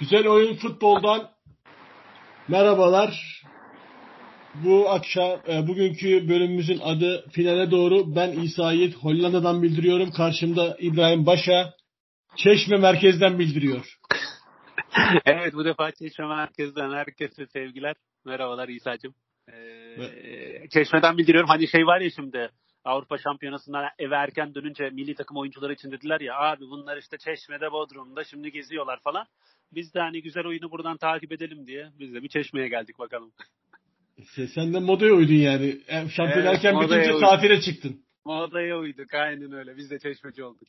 Güzel oyun futboldan merhabalar. Bu akşam e, bugünkü bölümümüzün adı finale doğru. Ben İsa Yiğit Hollanda'dan bildiriyorum. Karşımda İbrahim Başa Çeşme merkezden bildiriyor. evet bu defa Çeşme merkezden herkese sevgiler. Merhabalar İsa'cığım. Ee, Çeşme'den bildiriyorum. Hani şey var ya şimdi Avrupa Şampiyonası'ndan eve erken dönünce milli takım oyuncuları için dediler ya abi bunlar işte Çeşme'de Bodrum'da şimdi geziyorlar falan. Biz de hani güzel oyunu buradan takip edelim diye biz de bir Çeşme'ye geldik bakalım. Sen de modaya uydun yani. Şampiyon evet, erken bitince tatile çıktın. Modaya uyduk aynen öyle. Biz de çeşmeci olduk.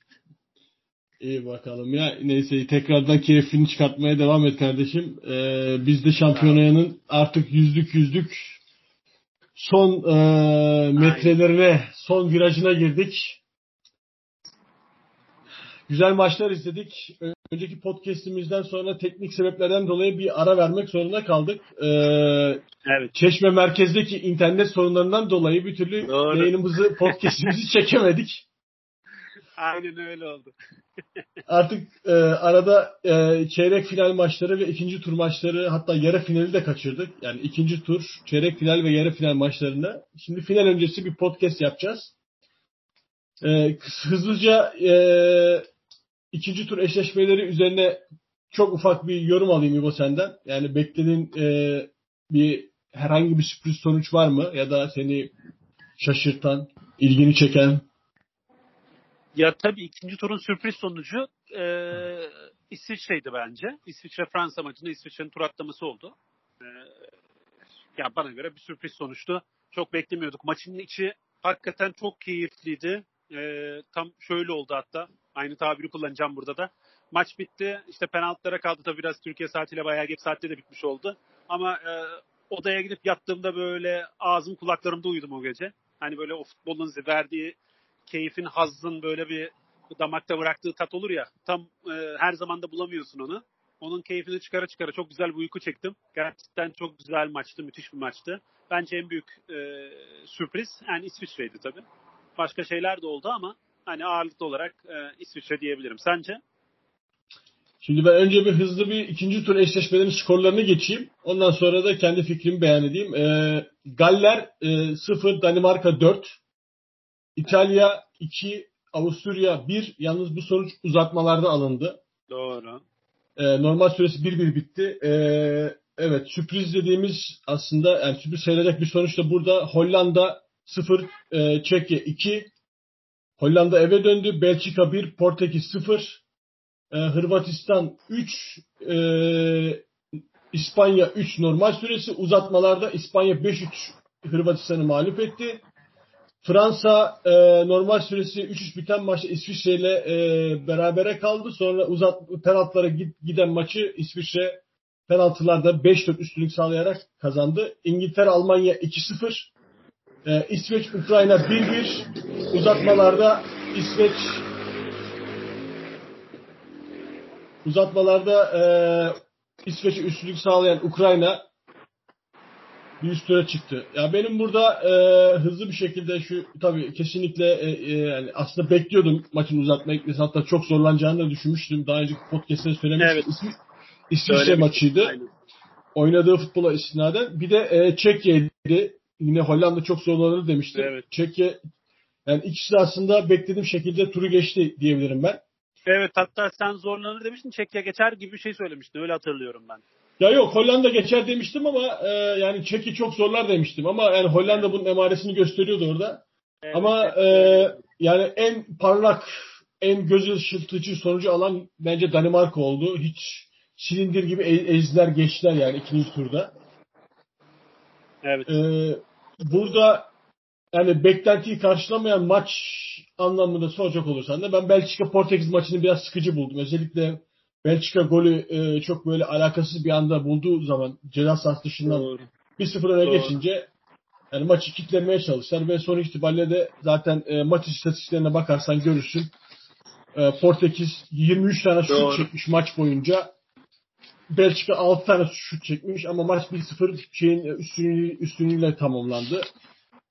İyi bakalım ya. Neyse tekrardan keyfini çıkartmaya devam et kardeşim. Ee, biz de şampiyonayanın artık yüzlük yüzlük son e, metrelerine, son virajına girdik. Güzel maçlar izledik. Önceki podcastimizden sonra teknik sebeplerden dolayı bir ara vermek zorunda kaldık. Ee, evet. Çeşme merkezdeki internet sorunlarından dolayı bir türlü Doğru. yayınımızı, podcastimizi çekemedik. Aynen öyle oldu. Artık e, arada e, çeyrek final maçları ve ikinci tur maçları hatta yarı finali de kaçırdık. Yani ikinci tur, çeyrek final ve yarı final maçlarında. Şimdi final öncesi bir podcast yapacağız. E, hızlıca e, ikinci tur eşleşmeleri üzerine çok ufak bir yorum alayım İbo senden. Yani beklediğin e, bir herhangi bir sürpriz sonuç var mı? Ya da seni şaşırtan, ilgini çeken? Ya tabii ikinci turun sürpriz sonucu e, İsviçre'ydi bence. İsviçre-Fransa maçında İsviçre'nin tur atlaması oldu. E, ya bana göre bir sürpriz sonuçtu. Çok beklemiyorduk. Maçın içi hakikaten çok keyifliydi. E, tam şöyle oldu hatta. Aynı tabiri kullanacağım burada da. Maç bitti. İşte penaltılara kaldı tabii biraz Türkiye saatiyle bayağı geç saatte de bitmiş oldu. Ama e, odaya gidip yattığımda böyle ağzım kulaklarımda uyudum o gece. Hani böyle o futbolun verdiği keyfin, hazzın böyle bir damakta bıraktığı tat olur ya. Tam e, her zaman da bulamıyorsun onu. Onun keyfini çıkara çıkara çok güzel bir uyku çektim. Gerçekten çok güzel maçtı, müthiş bir maçtı. Bence en büyük e, sürpriz yani İsviçre'ydi tabii. Başka şeyler de oldu ama hani ağırlıklı olarak e, İsviçre diyebilirim. Sence? Şimdi ben önce bir hızlı bir ikinci tur eşleşmelerin skorlarını geçeyim. Ondan sonra da kendi fikrimi beyan edeyim. E, Galler e, 0, Danimarka 4, İtalya 2, Avusturya 1. Yalnız bu sonuç uzatmalarda alındı. Doğru. E, normal süresi 1-1 bitti. E, evet sürpriz dediğimiz aslında yani sürpriz sayılacak bir sonuç da burada Hollanda 0, e, Çekya 2, Hollanda eve döndü. Belçika 1, Portekiz 0. E, Hırvatistan 3, e, İspanya 3 normal süresi. Uzatmalarda İspanya 5-3 Hırvatistan'ı mağlup etti. Fransa e, normal süresi 3-3 biten maçta İsviçre ile e, berabere kaldı. Sonra uzat penaltılara giden maçı İsviçre penaltılarda 5-4 üstünlük sağlayarak kazandı. İngiltere Almanya 2-0. Ee, İsveç Ukrayna 1-1 uzatmalarda İsveç uzatmalarda e, İsveç'e üstünlük sağlayan Ukrayna bir üst tura çıktı. Ya benim burada e, hızlı bir şekilde şu tabii kesinlikle e, e, yani aslında bekliyordum maçın uzatmaya gitmesi. Hatta çok zorlanacağını da düşünmüştüm. Daha önce podcast'te söylemiştim. Evet. İsvi, İsviçre maçıydı. Aynen. Oynadığı futbola istinaden. Bir de e, Çekya'ydı yine Hollanda çok zorlanır demişti. Evet. Çekya yani ikisi de aslında beklediğim şekilde turu geçti diyebilirim ben. Evet hatta sen zorlanır demiştin Çekya geçer gibi bir şey söylemiştin öyle hatırlıyorum ben. Ya yok Hollanda geçer demiştim ama e, yani Çekya çok zorlar demiştim ama yani Hollanda bunun emaresini gösteriyordu orada. Evet, ama evet. E, yani en parlak en göz ışıltıcı sonucu alan bence Danimarka oldu. Hiç silindir gibi e, ezdiler geçtiler yani ikinci turda. Evet. Ee, burada yani beklentiyi karşılamayan maç anlamında soracak olursan da ben Belçika Portekiz maçını biraz sıkıcı buldum. Özellikle Belçika golü e, çok böyle alakasız bir anda bulduğu zaman ceza sahası dışından Doğru. 1-0 öne geçince yani maçı kitlemeye çalıştılar ve sonuç itibariyle de zaten e, maç istatistiklerine bakarsan görürsün. E, Portekiz 23 tane şut çekmiş maç boyunca. Belçika 6 tane şut çekmiş ama maç 1-0 şeyin üstünlüğü, üstünlüğüyle tamamlandı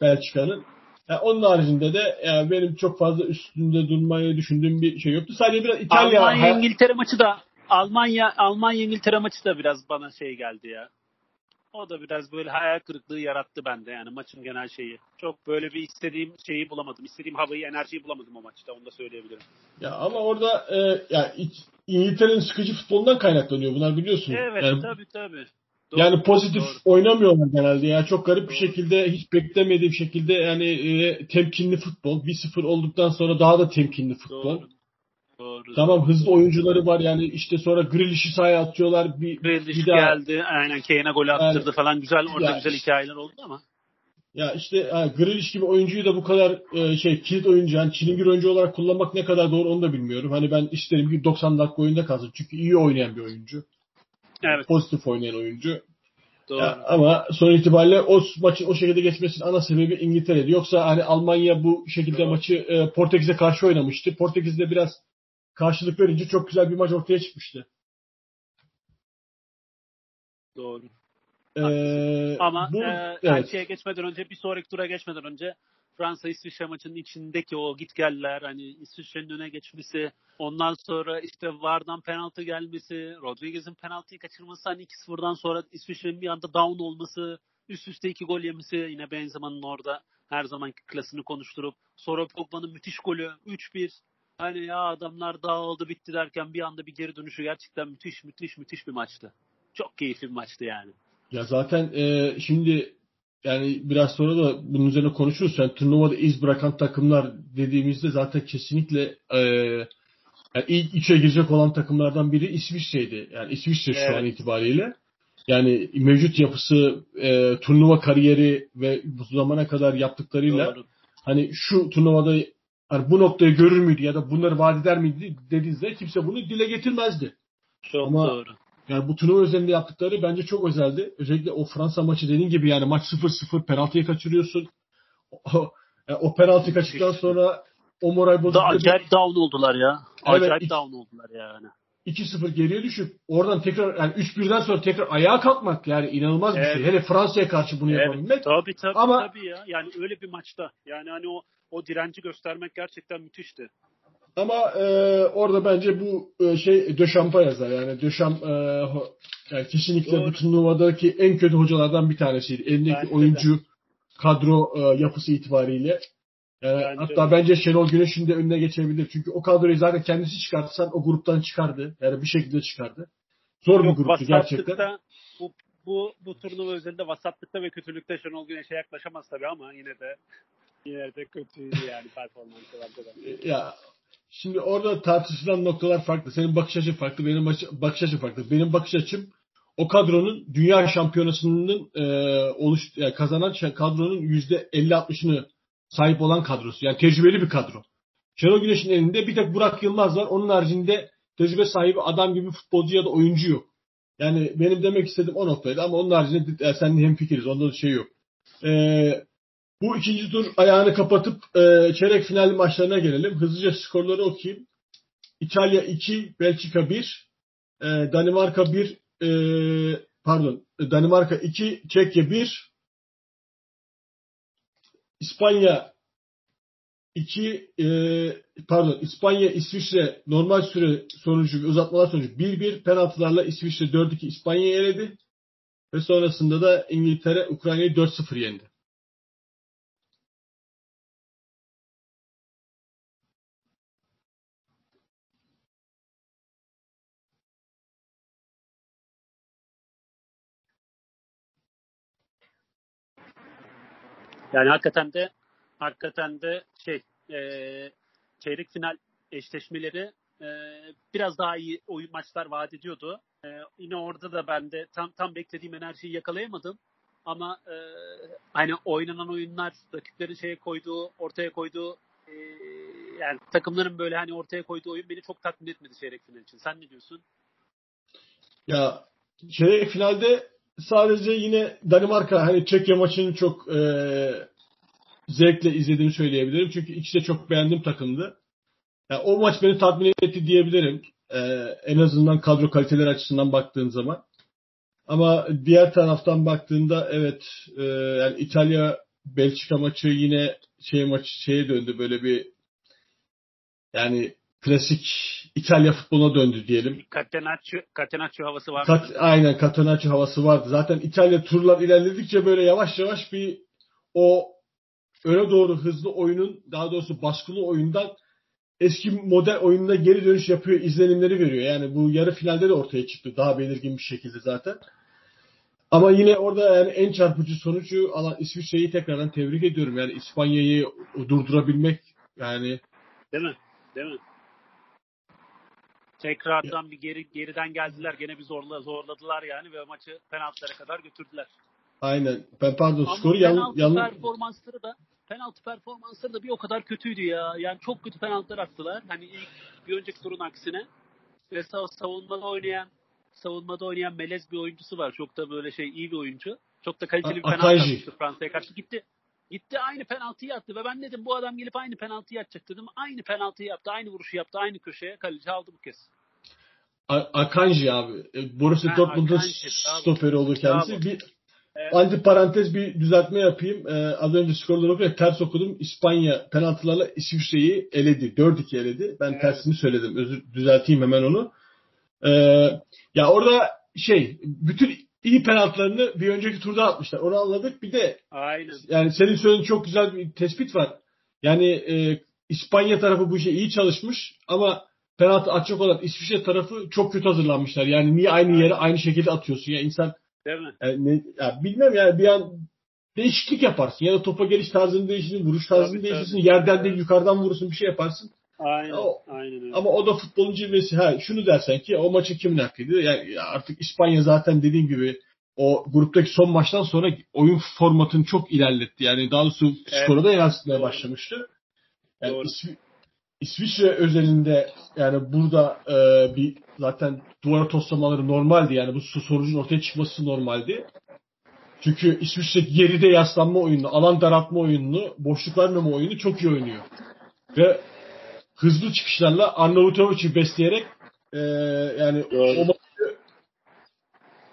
Belçika'nın. Yani onun haricinde de yani benim çok fazla üstünde durmayı düşündüğüm bir şey yoktu. Sadece biraz İtalya Almanya İngiltere maçı da Almanya Almanya İngiltere maçı da biraz bana şey geldi ya. O da biraz böyle hayal kırıklığı yarattı bende yani maçın genel şeyi. Çok böyle bir istediğim şeyi bulamadım. İstediğim havayı, enerjiyi bulamadım o maçta. Onu da söyleyebilirim. Ya ama orada e, ya İngiltere'nin sıkıcı futbolundan kaynaklanıyor bunlar biliyorsun. Evet yani, tabii tabii. Doğru, yani pozitif doğru. oynamıyorlar genelde. Yani çok garip Doğru. bir şekilde hiç beklemediğim şekilde yani e, temkinli futbol. 1-0 olduktan sonra daha da temkinli futbol. Doğru. Doğru. Tamam hızlı oyuncuları var yani işte sonra Grealish'i sahaya atıyorlar. Bir, Grealish bir daha, geldi. Aynen Kane'e gol attırdı Yani- falan. Güzel orada güzel işte- hikayeler oldu ama. Ya işte ha, Grealish gibi oyuncuyu da bu kadar e, şey kilit oyuncu yani çilingir oyuncu olarak kullanmak ne kadar doğru onu da bilmiyorum. Hani ben isterim ki 90 dakika oyunda kalsın. Çünkü iyi oynayan bir oyuncu. Evet. Pozitif oynayan oyuncu. Doğru. Ya, ama son itibariyle o maçın o şekilde geçmesinin ana sebebi İngiltere'di. Yoksa hani Almanya bu şekilde Doğru. maçı e, Portekiz'e karşı oynamıştı. Portekiz'de biraz karşılık verince çok güzel bir maç ortaya çıkmıştı. Doğru. Ee, Ama bu, e, evet. geçmeden önce bir sonraki tura geçmeden önce Fransa İsviçre maçının içindeki o gitgeller hani İsviçre'nin öne geçmesi ondan sonra işte VAR'dan penaltı gelmesi Rodriguez'in penaltıyı kaçırması hani 2-0'dan sonra İsviçre'nin bir anda down olması üst üste iki gol yemesi yine Benzema'nın orada her zamanki klasını konuşturup sonra Pogba'nın müthiş golü 3-1 hani ya adamlar dağıldı bitti derken bir anda bir geri dönüşü gerçekten müthiş müthiş müthiş bir maçtı. Çok keyifli bir maçtı yani. Ya zaten e, şimdi yani biraz sonra da bunun üzerine konuşuruz. Yani turnuvada iz bırakan takımlar dediğimizde zaten kesinlikle e, yani ilk üçe girecek olan takımlardan biri İsviçre'ydi. Yani İsviçre şu Evet. an itibariyle. Yani mevcut yapısı, e, turnuva kariyeri ve bu zamana kadar yaptıklarıyla Doğru. hani şu turnuvada hani bu noktayı görür müydü ya da bunları vaat eder miydi dediğinizde kimse bunu dile getirmezdi. Çok Ama- doğru. Yani bu turnuva üzerinde yaptıkları bence çok özeldi. Özellikle o Fransa maçı dediğin gibi yani maç 0-0 penaltıyı kaçırıyorsun. O, yani o penaltı kaçtıktan sonra o moral Da bozukluğu acayip down oldular ya. Evet, Acayip down oldular yani. 2-0 geriye düşüp oradan tekrar yani 3-1'den sonra tekrar ayağa kalkmak yani inanılmaz bir Evet. şey. Hele Fransa'ya karşı bunu yapabilmek. Tabii tabii Ama- tabii ya. Yani öyle bir maçta. Yani hani o o direnci göstermek gerçekten müthişti. Ama e, orada bence bu e, şey Döşamp'a yazar. Yani Döşamp e, ho- yani kesinlikle Doğru. bu turnuvadaki en kötü hocalardan bir tanesiydi. Elindeki Bence de. oyuncu kadro e, yapısı itibariyle. Yani Bence hatta de. bence Şenol Güneş'in de önüne geçebilir. Çünkü o kadroyu zaten kendisi çıkartsan o gruptan çıkardı. Yani bir şekilde çıkardı. Zor bir Yok, gruptu gerçekten. bu, bu, bu turnuva özelinde vasatlıkta ve kötülükte Şenol Güneş'e yaklaşamaz tabii ama yine de yine de kötüydü yani performansı de. Ya şimdi orada tartışılan noktalar farklı. Senin bakış açın farklı, benim bakış açım farklı. Benim bakış açım o kadronun dünya şampiyonasının e, oluş yani kazanan şa- kadronun yüzde 50-60'ını sahip olan kadrosu. Yani tecrübeli bir kadro. Şenol Güneş'in elinde bir tek Burak Yılmaz var. Onun haricinde tecrübe sahibi adam gibi futbolcu ya da oyuncu yok. Yani benim demek istediğim o noktaydı ama onun haricinde yani seninle hemfikiriz. Onda da şey yok. Ee, bu ikinci tur ayağını kapatıp e, çeyrek final maçlarına gelelim. Hızlıca skorları okuyayım. İtalya 2, Belçika 1, e, Danimarka 1, e, pardon, Danimarka 2, Çekya 1, İspanya 2, e, pardon, İspanya, İsviçre normal süre sonucu uzatmalar sonucu 1-1 penaltılarla İsviçre 4-2 İspanya'yı eledi. Ve sonrasında da İngiltere Ukrayna'yı 4-0 yendi. Yani hakikaten de hakikaten de şey e, çeyrek final eşleşmeleri e, biraz daha iyi oyun maçlar vaat ediyordu. E, yine orada da ben de tam tam beklediğim enerjiyi yakalayamadım. Ama e, hani oynanan oyunlar, rakiplerin şeye koyduğu, ortaya koyduğu e, yani takımların böyle hani ortaya koyduğu oyun beni çok tatmin etmedi çeyrek final için. Sen ne diyorsun? Ya çeyrek finalde sadece yine Danimarka hani Çekya maçını çok e, zevkle izlediğimi söyleyebilirim. Çünkü ikisi de çok beğendiğim takımdı. Yani o maç beni tatmin etti diyebilirim. Ee, en azından kadro kaliteleri açısından baktığın zaman. Ama diğer taraftan baktığında evet e, yani İtalya Belçika maçı yine şey maçı şeye döndü böyle bir yani klasik İtalya futboluna döndü diyelim. Catenaccio, Catenaccio havası var. Kat, aynen Catenaccio havası vardı. Zaten İtalya turlar ilerledikçe böyle yavaş yavaş bir o öne doğru hızlı oyunun daha doğrusu baskılı oyundan eski model oyununa geri dönüş yapıyor, izlenimleri veriyor. Yani bu yarı finalde de ortaya çıktı daha belirgin bir şekilde zaten. Ama yine orada yani en çarpıcı sonucu alan İsviçre'yi tekrardan tebrik ediyorum. Yani İspanya'yı durdurabilmek yani Değil mi? Değil mi? Tekrardan bir geri geriden geldiler. Gene bir zorla zorladılar yani ve maçı penaltılara kadar götürdüler. aynen ben pardon Ama skoru yan, yan, performansları da penaltı performansları da bir o kadar kötüydü ya. Yani çok kötü penaltılar attılar. Hani ilk bir önceki turun aksine. Ve sav- savunmada oynayan savunmada oynayan melez bir oyuncusu var. Çok da böyle şey iyi bir oyuncu. Çok da kaliteli bir penaltı atmıştı Fransa'ya karşı. Gitti. Gitti aynı penaltıyı attı ve ben dedim bu adam gelip aynı penaltıyı atacak dedim. Aynı penaltıyı yaptı, aynı vuruşu yaptı, aynı köşeye kaleci aldı bu kez. A- Akanji abi. E, Borussia Dortmund'un stoperi olur kendisi. Bravo. Bir Evet. anti parantez bir düzeltme yapayım. Ee, az önce skorları okuyordum. Ters okudum. İspanya penaltılarla İsviçre'yi eledi. 4-2 eledi. Ben Evet. tersini söyledim. Özür düzelteyim hemen onu. Ee, ya orada şey bütün iyi penaltılarını bir önceki turda atmışlar. Onu anladık. Bir de Aynen. yani senin söylediğin çok güzel bir tespit var. Yani e, İspanya tarafı bu işe iyi çalışmış ama penaltı atacak olan İsviçre tarafı çok kötü hazırlanmışlar. Yani niye aynı yere aynı şekilde atıyorsun ya insan Değil mi? yani ne, ya bilmem yani bir an değişiklik yaparsın ya da topa geliş tarzını değiştirirsin, vuruş tarzını Tabii, değiştirirsin, tabii. yerden değil yukarıdan vurursun bir şey yaparsın. Aynen. O- Aynen öyle. Ama o da futbolun cilvesi. Ha şunu dersen ki o maçı kimin hakkıydı? Yani ya artık İspanya zaten dediğim gibi o gruptaki son maçtan sonra oyun formatını çok ilerletti. Yani daha doğrusu Evet. skora da yansıtmaya başlamıştı. Yani Doğru. İsvi- İsviçre özelinde yani burada e, bir zaten duvara toslamaları normaldi. Yani bu sonucun ortaya çıkması normaldi. Çünkü İsviçre geride yaslanma oyununu, alan daraltma oyununu, boşluk vermeme oyunu çok iyi oynuyor. Ve hızlı çıkışlarla Arnavutovic'i besleyerek e, yani Doğru. o maçı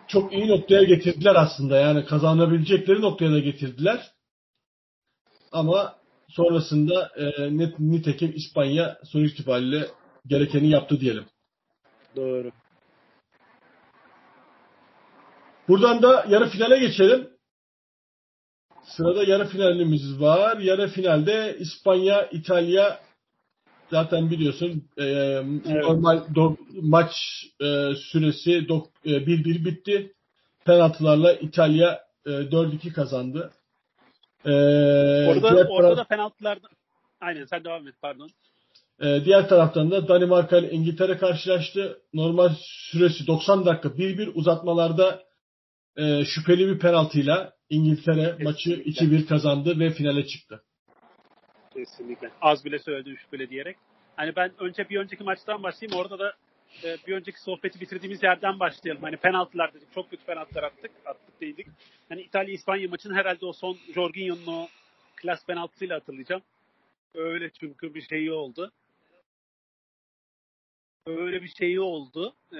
çok iyi noktaya getirdiler aslında. Yani kazanabilecekleri noktaya da getirdiler. Ama sonrasında e, net, nitekim İspanya sonuç itibariyle gerekeni yaptı diyelim. Doğru. Buradan da yarı finale geçelim. Sırada yarı finalimiz var. Yarı finalde İspanya, İtalya zaten biliyorsun e, normal do- maç e, süresi dok- e, 1-1 bitti. Penaltılarla İtalya e, 4-2 kazandı. E, Orada, diğer orada taraf- da penaltılarda Aynen sen devam et pardon. e, diğer taraftan da Danimarka ile İngiltere karşılaştı. Normal süresi 90 dakika 1-1 uzatmalarda e, şüpheli bir penaltıyla İngiltere maçı Kesinlikle. 2-1 kazandı ve finale çıktı. Kesinlikle. Az bile söyledim şüpheli diyerek. Hani ben önce bir önceki maçtan başlayayım. Orada da e, bir önceki sohbeti bitirdiğimiz yerden başlayalım. Hani penaltılar dedik. Çok kötü penaltılar attık. Attık değildik. Hani İtalya-İspanya maçını herhalde o son Jorginho'nun o klas penaltısıyla hatırlayacağım. Öyle çünkü bir şeyi oldu. Öyle bir şeyi oldu. Ee,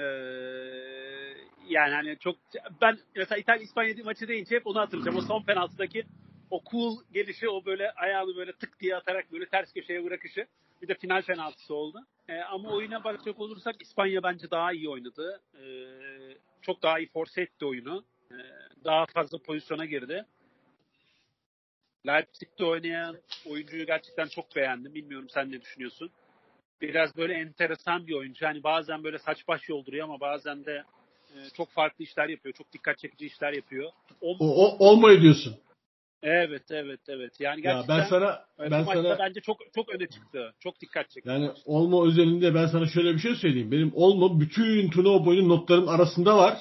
yani hani çok ben mesela İtalya İspanya maçı deyince hep onu hatırlayacağım. O son penaltıdaki o cool gelişi, o böyle ayağını böyle tık diye atarak böyle ters köşeye bırakışı. Bir de final penaltısı oldu. Ee, ama oyuna bakacak olursak İspanya bence daha iyi oynadı. Ee, çok daha iyi force etti oyunu. Ee, daha fazla pozisyona girdi. Leipzig'te oynayan oyuncuyu gerçekten çok beğendim. Bilmiyorum sen ne düşünüyorsun? Biraz böyle enteresan bir oyuncu. Yani bazen böyle saç baş yolduruyor ama bazen de e, çok farklı işler yapıyor. Çok dikkat çekici işler yapıyor. O, O, o olmuyor diyorsun. Evet, evet, evet. Yani Ya gerçekten ben sana e, ben sana bence çok çok öne çıktı. Çok dikkat çekti. yani Olmo özelinde ben sana şöyle bir şey söyleyeyim. Benim Olmo bütün turnuva boyunca notların arasında var.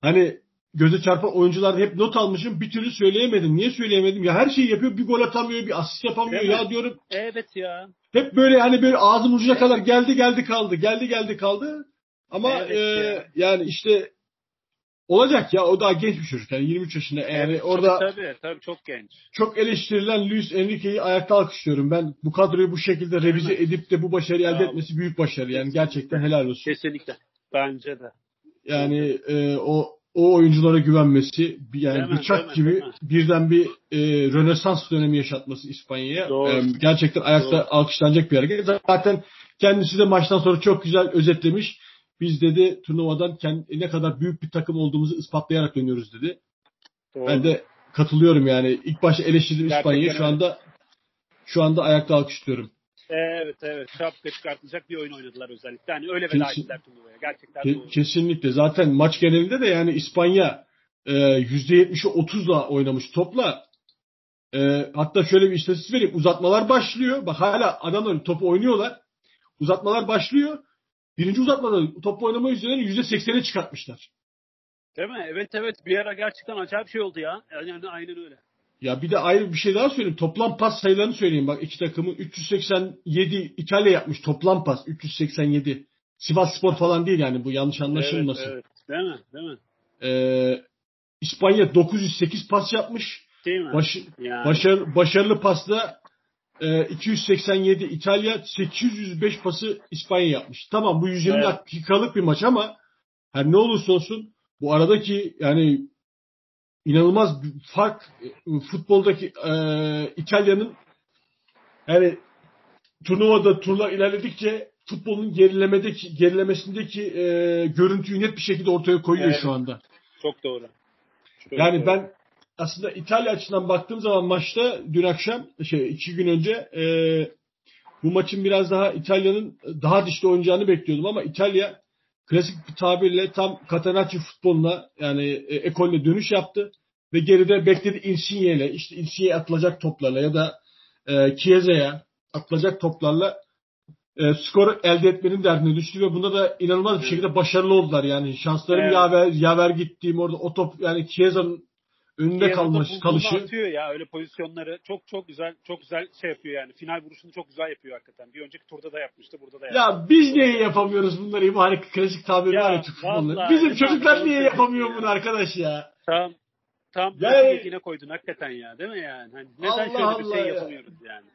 Hani göze çarpan oyuncularda hep not almışım. Bir türlü söyleyemedim. Niye söyleyemedim? Ya her şeyi yapıyor. Bir gol atamıyor, bir asist yapamıyor. Mi? Ya diyorum Evet ya. hep böyle hani böyle ağzım ucuna kadar geldi geldi kaldı. Geldi geldi kaldı. Ama Evet e, ya. yani işte olacak ya o daha genç bir çocuk yani 23 yaşında yani Evet, orada Tabii tabii çok genç. çok eleştirilen Luis Enrique'yi ayakta alkışlıyorum. Ben bu kadroyu bu şekilde revize edip de bu başarıyı elde etmesi büyük başarı. Yani gerçekten helal olsun. Kesinlikle. Bence de. Yani e, o o oyunculara güvenmesi yani mi, bıçak mi, gibi mi? birden bir e, Rönesans dönemi yaşatması İspanya'ya e, gerçekten ayakta Doğru. alkışlanacak bir hareket. Zaten kendisi de maçtan sonra çok güzel özetlemiş. Biz dedi turnuvadan kend- ne kadar büyük bir takım olduğumuzu ispatlayarak dönüyoruz dedi. Doğru. Ben de katılıyorum yani. İlk başta eleştirdim İspanya'yı. Şu anda şu anda ayakta alkışlıyorum. Evet evet. Şapka çıkartılacak bir oyun oynadılar özellikle. Yani öyle Kesin- veda ettiler turnuvaya. Gerçekten Ke- doğru. kesinlikle. Zaten maç genelinde de yani İspanya e, %70'i 30'la oynamış topla. E, hatta şöyle bir istatistik vereyim. Uzatmalar başlıyor. Bak hala adamlar topu oynuyorlar. Uzatmalar başlıyor. Birinci uzatmada top oynama yüzdelerini %80'e çıkartmışlar. Değil mi? Evet evet. Bir ara gerçekten acayip şey oldu ya. Yani, aynen öyle. Ya bir de ayrı bir şey daha söyleyeyim. Toplam pas sayılarını söyleyeyim. Bak iki takımın 387 İtalya yapmış toplam pas 387. Sivas Spor falan değil yani bu yanlış anlaşılmasın. Evet, evet. Değil mi? Değil mi? Ee, İspanya 908 pas yapmış. Değil mi? Baş, yani. başarı, başarılı pasta e, 287 İtalya 805 pası İspanya yapmış. Tamam bu 120 Evet. dakikalık bir maç ama her ne olursa olsun bu aradaki yani inanılmaz bir fark e, futboldaki e, İtalya'nın yani turnuvada turlar ilerledikçe futbolun gerilemedeki gerilemesindeki e, görüntüyü net bir şekilde ortaya koyuyor Evet. şu anda. Çok doğru. Çok Yani doğru. ben aslında İtalya açısından baktığım zaman maçta dün akşam şey iki gün önce e, bu maçın biraz daha İtalya'nın daha dişli oynayacağını bekliyordum ama İtalya klasik bir tabirle tam Catenaccio futboluna yani e, ekolüne dönüş yaptı ve geride bekledi Insigne ile. İşte Insigne'ye atılacak toplarla ya da e, Chiese'ye atılacak toplarla e, skor elde etmenin derdine düştü ve bunda da inanılmaz bir şekilde başarılı oldular. Yani şanslarım Evet. yaver yaver gittiğim orada o top yani Chiesa'nın Yanında kalmış kalışı. atıyor ya öyle pozisyonları çok çok güzel çok güzel şey yapıyor yani final vuruşunu çok güzel yapıyor hakikaten. Bir önceki turda da yapmıştı burada da yaptı. Ya biz niye yapamıyoruz bunları bu hani klasik tabiri var ya Türk vallahi Bizim çocuklar niye yapamıyor ya. bunu arkadaş ya? Tam tam Yani- yine koydun hakikaten ya değil mi yani? Hani neden Allah şöyle bir şey ya. yapamıyoruz yani?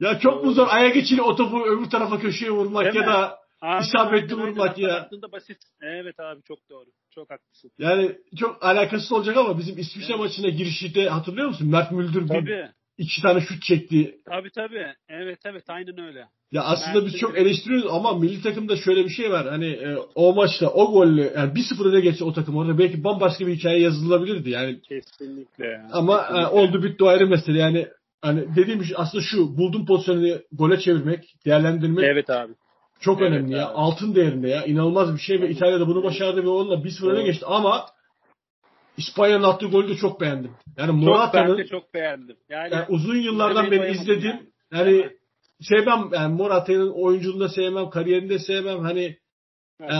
Ya çok mu zor ayak içine o topu öbür tarafa köşeye vurmak Değil ya mi? da Aynen, İsabetli vurmak ya. Basit. Evet abi çok doğru. Çok haklısın. yani çok alakasız olacak ama bizim İsviçre Evet. maçına girişte hatırlıyor musun? Mert Müldür bir Tabii. iki tane şut çekti. Tabii tabii. Evet evet aynen öyle. Ya aslında Mert biz çok eleştiriyoruz ama milli takımda şöyle bir şey var. Hani e, o maçta o golle yani 1-0 öne geçse o takım orada belki bambaşka bir hikaye yazılabilirdi. Yani Kesinlikle. Ama e, Kesinlikle. oldu bitti o ayrı mesele. Yani hani dediğim şey aslında şu buldum pozisyonu gole çevirmek, değerlendirmek Evet abi. Çok evet önemli ya. abi. Altın değerinde ya. İnanılmaz bir şey ve İtalya da bunu başardı ve onunla 1-0 öne Doğru. geçti ama İspanya'nın attığı golü de çok beğendim. Yani Çok ben Morata'nın de çok beğendim. Yani, yani uzun yıllardan beri izledim. yani. Yani sevmem yani Morata'nın oyunculuğunu da sevmem, kariyerini de sevmem. Hani Evet. e,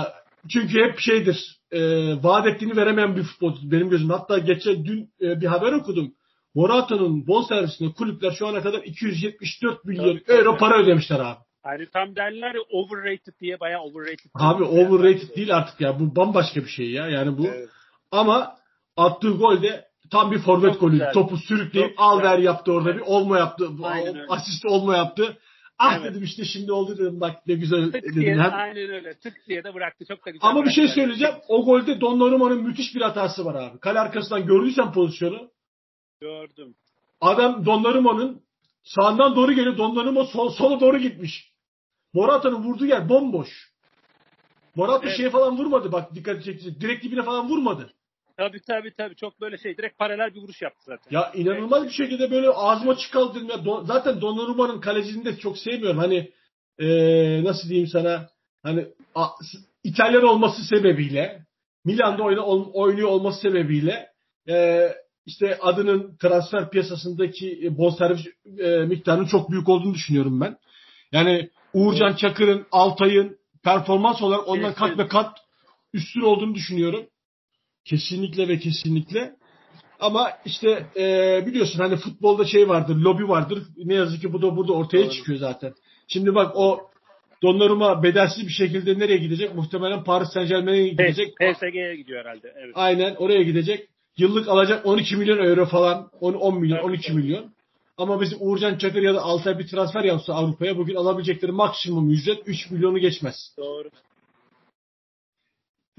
çünkü hep şeydir. E, vaat ettiğini veremeyen bir futbolcu benim gözümde. Hatta geçen dün e, bir haber okudum. Morata'nın bonservisine kulüpler şu ana kadar 274 milyon tabii. euro para ödemişler abi. Hani tam derler ya overrated diye bayağı overrated. Abi Yani. overrated değil artık ya. Bu bambaşka bir şey ya. Yani bu Evet. ama attığı gol de tam bir forvet Çok güzel. Topu sürükleyip Çok al güzel. ver yaptı orada Evet. bir olma yaptı. Aynen. Asist olma yaptı. Ah Evet. dedim işte şimdi oldu dedim bak ne güzel Tık dedim. diye, Hem- aynen öyle. Tık diye de bıraktı. Çok da güzel Ama bir şey söyleyeceğim. O golde Donnarumma'nın müthiş bir hatası var abi. Kale arkasından gördüysen pozisyonu. Gördüm. Adam Donnarumma'nın sağından doğru geliyor. Donnarumma sol, sola doğru gitmiş. Morata'nın vurduğu yer bomboş. Morata Evet. şeye falan vurmadı bak dikkat çekti. Direkt dibine falan vurmadı. Tabii tabii tabii. Çok böyle şey. Direkt paralel bir vuruş yaptı zaten. Ya inanılmaz bir şekilde böyle ağzıma açık kaldı dedim ya. Don- zaten Donnarumma'nın kalecini de çok sevmiyorum. Hani eee, nasıl diyeyim sana hani a- İtalyan olması sebebiyle Milan'da oyna, oynuyor olması sebebiyle eee, işte adının transfer piyasasındaki e, bonservis e, miktarının çok büyük olduğunu düşünüyorum ben. Yani Uğurcan Çakır'ın, Altay'ın performans olarak ondan Kesin. kat ve kat üstün olduğunu düşünüyorum. Kesinlikle ve kesinlikle. Ama işte e, biliyorsun hani futbolda şey vardır, lobi vardır. Ne yazık ki bu da burada ortaya Doğru. çıkıyor zaten. Şimdi bak o Donnarumma bedelsiz bir şekilde nereye gidecek? Muhtemelen Paris Saint Germain'e gidecek. PSG'ye gidiyor herhalde. Evet. Aynen oraya gidecek. Yıllık alacak 12 milyon euro falan. 10, 10 milyon, 12 milyon. Ama bizim Uğurcan Çakır ya da Altay bir transfer yapsa Avrupa'ya bugün alabilecekleri maksimum ücret 3 milyonu geçmez. Doğru.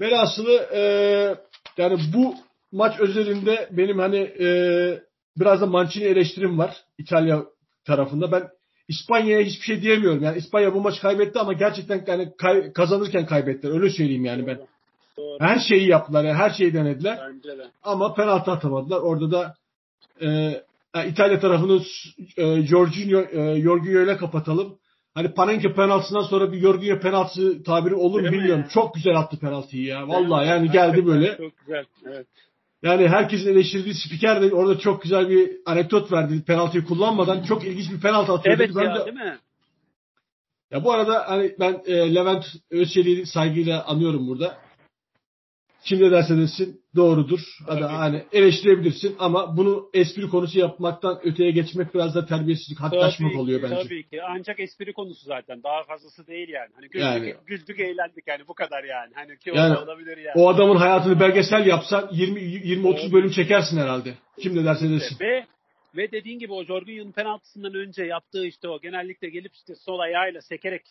Velhasılı e, yani bu maç özelinde benim hani e, biraz da Mancini eleştirim var İtalya tarafında. Ben İspanya'ya hiçbir şey diyemiyorum. Yani İspanya bu maç kaybetti ama gerçekten yani kay, kazanırken kaybettiler. Öyle söyleyeyim yani ben. Doğru. Her şeyi yaptılar. Yani her şeyi denediler. Bence de. Ama penaltı atamadılar. Orada da e, yani İtalya tarafını e, Jorginho, e, Jorginho ile kapatalım. Hani Panenka penaltısından sonra bir Jorginho penaltısı tabiri olur mu bilmiyorum. Çok güzel attı penaltıyı ya. Vallahi yani geldi böyle. Çok güzel. Evet. Yani herkesin eleştirdiği spiker de orada çok güzel bir anekdot verdi. Penaltıyı kullanmadan çok ilginç bir penaltı atıyor. Evet. Ben ya de- değil mi? ya bu arada hani ben e, Levent Özçelik'i saygıyla anıyorum burada. Kim ne derse desin doğrudur. Hadi hani eleştirebilirsin ama bunu espri konusu yapmaktan öteye geçmek biraz da terbiyesizlik, haddaşmak Tabii oluyor bence. Tabii ki. Ancak espri konusu zaten. Daha fazlası değil yani. Hani güldük, Yani. güldük eğlendik yani. Bu kadar yani. Hani ki Yani olabilir yani. O adamın hayatını belgesel yapsan 20 20 30 bölüm çekersin herhalde. Kim ne derse desin. Ve ve dediğin gibi o Jorginho'nun penaltısından önce yaptığı işte o genellikle gelip işte sol ayağıyla sekerek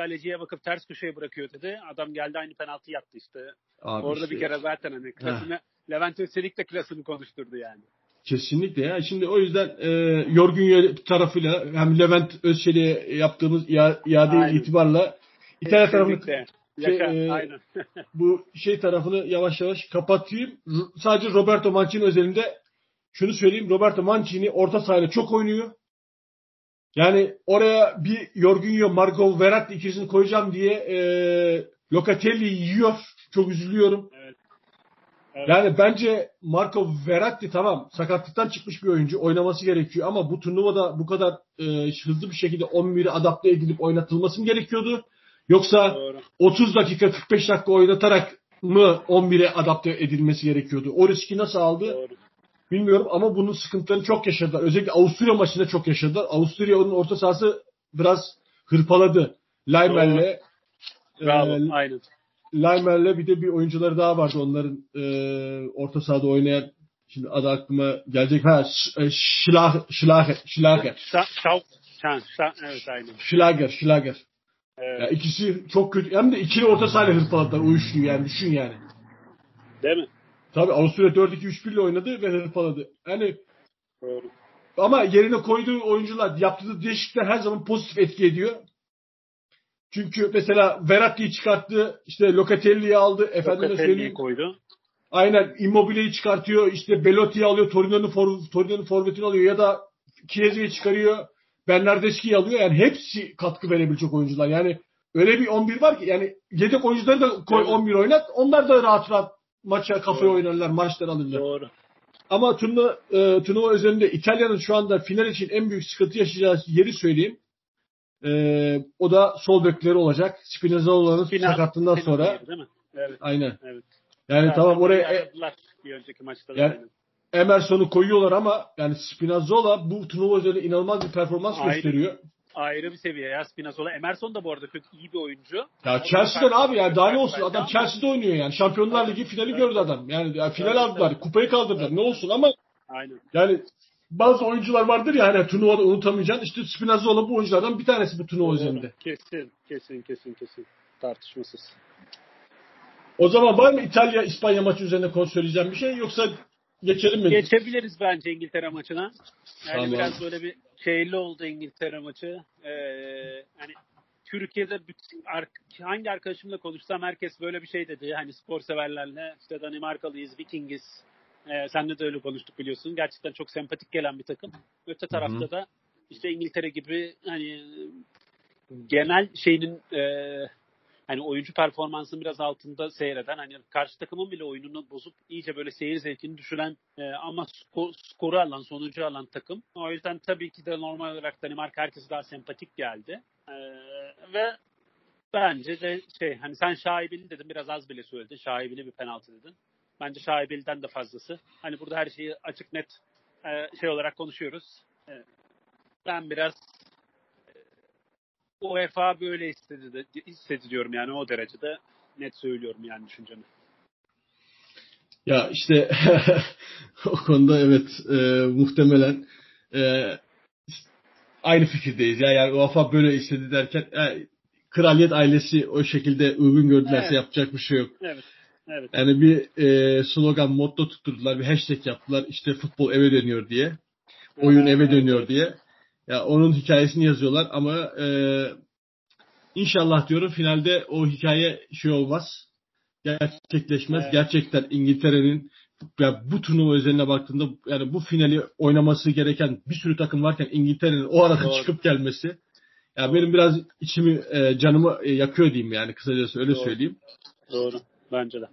kaleciye bakıp ters köşeye bırakıyor dedi. Adam geldi aynı penaltı yaptı işte. Abi Orada işte. bir kere zaten hani klasını Levent Özçelik de klasını konuşturdu yani. Kesinlikle ya. Şimdi o yüzden e, Yorgun tarafıyla hem Levent Özçelik'e yaptığımız ia- iade Aynen. itibarla İtalya tarafını şey, e, aynen. bu şey tarafını yavaş yavaş kapatayım. R- Sadece Roberto Mancini özelinde şunu söyleyeyim. Roberto Mancini orta sahayla çok oynuyor. Yani oraya bir Jorginho, Marco Verratti ikilisini koyacağım diye e, Locatelli yiyor. Çok üzülüyorum. Evet. Evet. Yani bence Marco Verratti tamam sakatlıktan çıkmış bir oyuncu oynaması gerekiyor ama bu turnuvada bu kadar e, hızlı bir şekilde 11'i adapte edilip oynatılması mı gerekiyordu? Yoksa Doğru. 30 dakika 45 dakika oynatarak mı 11'e adapte edilmesi gerekiyordu? O riski nasıl aldı Doğru. Bilmiyorum ama bunun sıkıntılarını çok yaşadılar. Özellikle Avusturya maçında çok yaşadılar. Avusturya onun orta sahası biraz hırpaladı. Laimer'le Bravo. e, aynen. Laimer'le bir de bir oyuncuları daha vardı onların e, orta sahada oynayan şimdi adı aklıma gelecek ha Ş- e, Schlag Schlager Schlager Şa, şav, şan, şa, evet. Ya ikisi çok kötü. Hem de ikili orta sahayla hırpaladılar üçlüyü yani düşün yani. Değil mi? Tabii Avusturya 4-2-3-1 ile oynadı ve hırpaladı. Yani Doğru. ama yerine koyduğu oyuncular yaptığı değişiklikler her zaman pozitif etki ediyor. Çünkü mesela Verratti'yi çıkarttı, işte Locatelli'yi aldı, efendime söyleyeyim. koydu. Aynen Immobile'yi çıkartıyor. işte Belotti'yi alıyor. Torino'nun for, Torino'nun forvetini alıyor ya da Chiesa'yı çıkarıyor. Bernardeschi'yi alıyor. Yani hepsi katkı verebilecek oyuncular. Yani öyle bir 11 var ki yani yedek oyuncuları da koy Evet. 11 oynat. Onlar da rahat rahat maça Doğru. oynarlar, maçları alırlar. Doğru. Ama turnuva, e, turnuva üzerinde İtalya'nın şu anda final için en büyük sıkıntı yaşayacağı yeri söyleyeyim. E, o da sol bekleri olacak. Spinazzola'nın sakatlığından sonra. değil mi? Evet. Aynen. Evet. Yani Zaten tamam oraya e, bir önceki maçta. Yani- aynen. Emerson'u koyuyorlar ama yani Spinazzola bu turnuva üzerinde inanılmaz bir performans Aynen. gösteriyor. Ayrı bir seviye ya Spinazzola. Emerson da bu arada kötü iyi bir oyuncu. Ya Chelsea'den abi yani daha ne olsun adam Chelsea'de oynuyor yani. Şampiyonlar Ligi finali gördü adam. Yani ya final aldılar, kupayı kaldırdılar. Ne olsun ama Aynen. yani bazı oyuncular vardır ya hani turnuvada unutamayacaksın. İşte Spinazzola bu oyunculardan bir tanesi bu turnuva üzerinde. Kesin, kesin, kesin, kesin. Tartışmasız. O zaman var mı İtalya İspanya maçı üzerinde konu söyleyeceğim bir şey yoksa geçelim mi? Geçebiliriz bence İngiltere maçına. Yani Tamam. biraz böyle bir şeyli oldu İngiltere maçı. Ee, hani Türkiye'de bütün, hangi arkadaşımla konuşsam herkes böyle bir şey dedi. Hani spor severlerle işte Danimarkalıyız, Vikingiz. Ee, senle de öyle konuştuk biliyorsun. Gerçekten çok sempatik gelen bir takım. Öte tarafta da işte İngiltere gibi hani genel şeyinin e, hani oyuncu performansının biraz altında seyreden hani karşı takımın bile oyununu bozup iyice böyle seyir zevkini düşüren e, ama sko- skoru alan sonucu alan takım. O yüzden tabii ki de normal olarak Danimarka herkese daha sempatik geldi. E, ve bence de şey hani sen şaibeli dedin biraz az bile söyledin. Şaibeli bir penaltı dedin. Bence şaibeliden de fazlası. Hani burada her şeyi açık net e, şey olarak konuşuyoruz. E, ben biraz UEFA böyle istedi, de, istedi diyorum yani o derecede net söylüyorum yani düşüncemi. Ya işte o konuda evet e, muhtemelen e, aynı fikirdeyiz. Ya yani UEFA böyle istedi derken e, kraliyet ailesi o şekilde uygun gördülerse evet. yapacak bir şey yok. Evet. Evet. Yani bir e, slogan, motto tutturdular, bir hashtag yaptılar. İşte futbol eve dönüyor diye. Oyun eve dönüyor diye. Ya onun hikayesini yazıyorlar ama e, inşallah diyorum finalde o hikaye şey olmaz. Gerçekleşmez. Evet. Gerçekten İngiltere'nin ya bu turnuva özeline baktığında yani bu finali oynaması gereken bir sürü takım varken İngiltere'nin o arada Doğru. çıkıp gelmesi ya benim biraz içimi e, canımı e, yakıyor diyeyim yani kısacası öyle Doğru. söyleyeyim. Doğru. Bence de.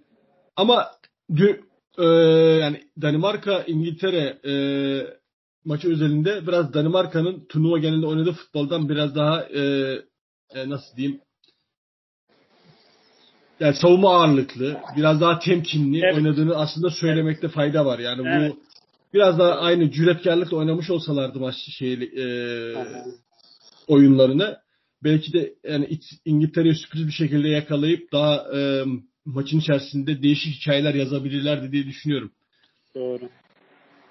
Ama e, yani Danimarka İngiltere e, maçı özelinde biraz Danimarka'nın turnuva genelinde oynadığı futboldan biraz daha e, e, nasıl diyeyim yani savunma ağırlıklı, biraz daha temkinli evet. oynadığını aslında söylemekte fayda var. Yani evet. bu biraz daha aynı cüretkarlıkla oynamış olsalardı maç şeyli e, oyunlarını belki de yani İngiltere'yi sürpriz bir şekilde yakalayıp daha e, maçın içerisinde değişik hikayeler yazabilirlerdi diye düşünüyorum. Doğru.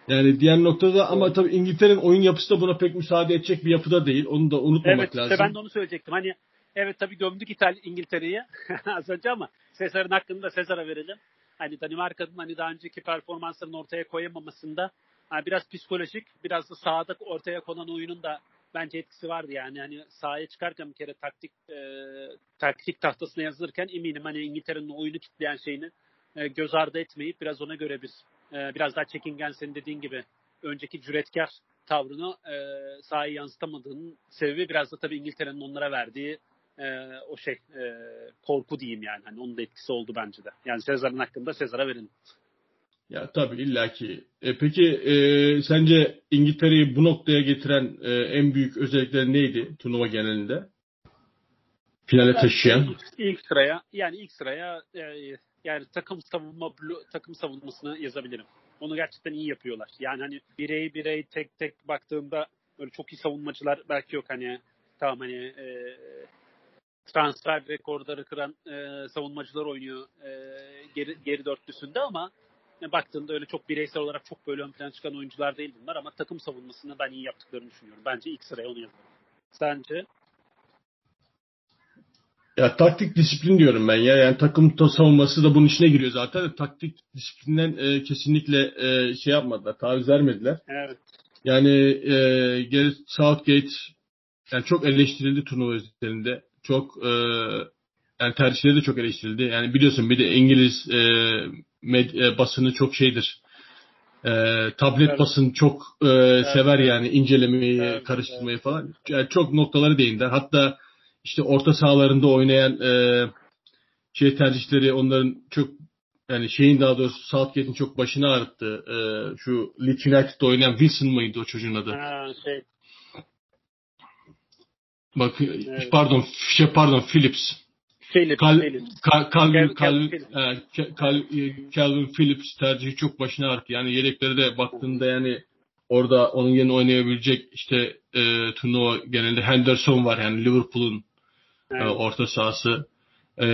Yani diğer noktada ama tabii İngiltere'nin oyun yapısı da buna pek müsaade edecek bir yapıda değil. Onu da unutmamak evet, lazım. Evet ben de onu söyleyecektim. Hani evet tabii gömdük İtalya İngiltere'yi az önce ama Sezar'ın hakkını da Sezar'a verelim. Hani Danimarka'nın hani daha önceki performanslarını ortaya koyamamasında hani biraz psikolojik, biraz da sahada ortaya konan oyunun da bence etkisi vardı yani. Hani sahaya çıkarken bir kere taktik e, taktik tahtasına yazılırken eminim hani İngiltere'nin oyunu kitleyen şeyini e, göz ardı etmeyip biraz ona göre bir e, biraz daha çekingen senin dediğin gibi önceki cüretkar tavrını e, sahaya yansıtamadığının sebebi biraz da tabii İngiltere'nin onlara verdiği e, o şey e, korku diyeyim yani. Hani onun da etkisi oldu bence de. Yani Sezar'ın hakkında Sezar'a verin. Ya tabii illaki. E, peki e, sence İngiltere'yi bu noktaya getiren e, en büyük özellikler neydi turnuva genelinde? Finale taşıyan. Ilk, ilk sıraya yani ilk sıraya e, yani takım savunma takım savunmasını yazabilirim. Onu gerçekten iyi yapıyorlar. Yani hani birey birey tek tek baktığımda böyle çok iyi savunmacılar belki yok hani tamam hani e, transfer rekorları kıran e, savunmacılar oynuyor e, geri, geri dörtlüsünde ama e, baktığında öyle çok bireysel olarak çok böyle ön plana çıkan oyuncular değil bunlar ama takım savunmasını ben iyi yaptıklarını düşünüyorum. Bence ilk sıraya onu yazarım. Sence? Ya taktik disiplin diyorum ben ya. Yani takım savunması da bunun içine giriyor zaten. Taktik disiplinden e, kesinlikle e, şey yapmadılar, taviz vermediler. Evet. Yani e, Southgate yani çok eleştirildi turnuva üzerinde. Çok e, yani tercihleri de çok eleştirildi. Yani biliyorsun bir de İngiliz e, med, e, basını çok şeydir. E, tablet evet. basın çok e, evet. sever yani incelemeyi, evet. karıştırmayı evet. falan. Yani çok noktaları değindi. Hatta işte orta sahalarında oynayan e, şey tercihleri onların çok yani şeyin daha doğrusu Southgate'in çok başını ağrıttı. E, şu Leeds United'da oynayan Wilson mıydı o çocuğun adı? Ha, şey. Bak evet. pardon şey pardon Phillips. Phillips, Cal, Phillips. Cal, Calvin, Calvin, Calvin, Calvin Phillips tercihi çok başına ağrıttı. Yani yedekleri de baktığında yani orada onun yerine oynayabilecek işte e, turnuva genelde Henderson var yani Liverpool'un evet. e, orta sahası. E,